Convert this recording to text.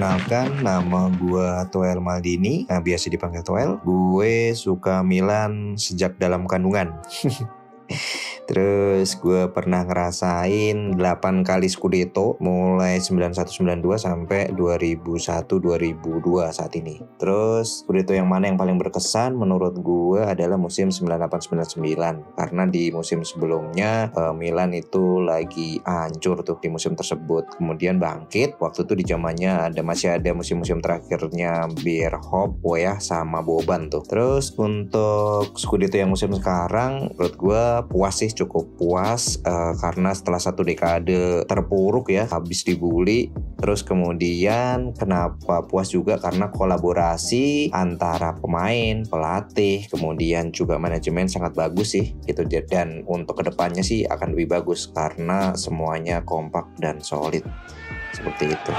Perkenalkan, nama gue Toel Maldini, nah, biasa dipanggil Toel. Gue suka Milan sejak dalam kandungan. Terus gue pernah ngerasain 8 kali Scudetto mulai 91-92 sampai 2001-2002 saat ini. Terus Scudetto yang mana yang paling berkesan menurut gue adalah musim 98-99 karena di musim sebelumnya uh, Milan itu lagi hancur tuh di musim tersebut. Kemudian bangkit waktu itu di zamannya ada masih ada musim-musim terakhirnya Bierhoff, ya sama Boban tuh. Terus untuk Scudetto yang musim sekarang menurut gue puas sih cukup puas uh, karena setelah satu dekade terpuruk ya habis dibully. Terus kemudian kenapa puas juga? Karena kolaborasi antara pemain pelatih kemudian juga manajemen sangat bagus sih gitu. Dan untuk ke depannya sih akan lebih bagus karena semuanya kompak dan solid. Seperti itu.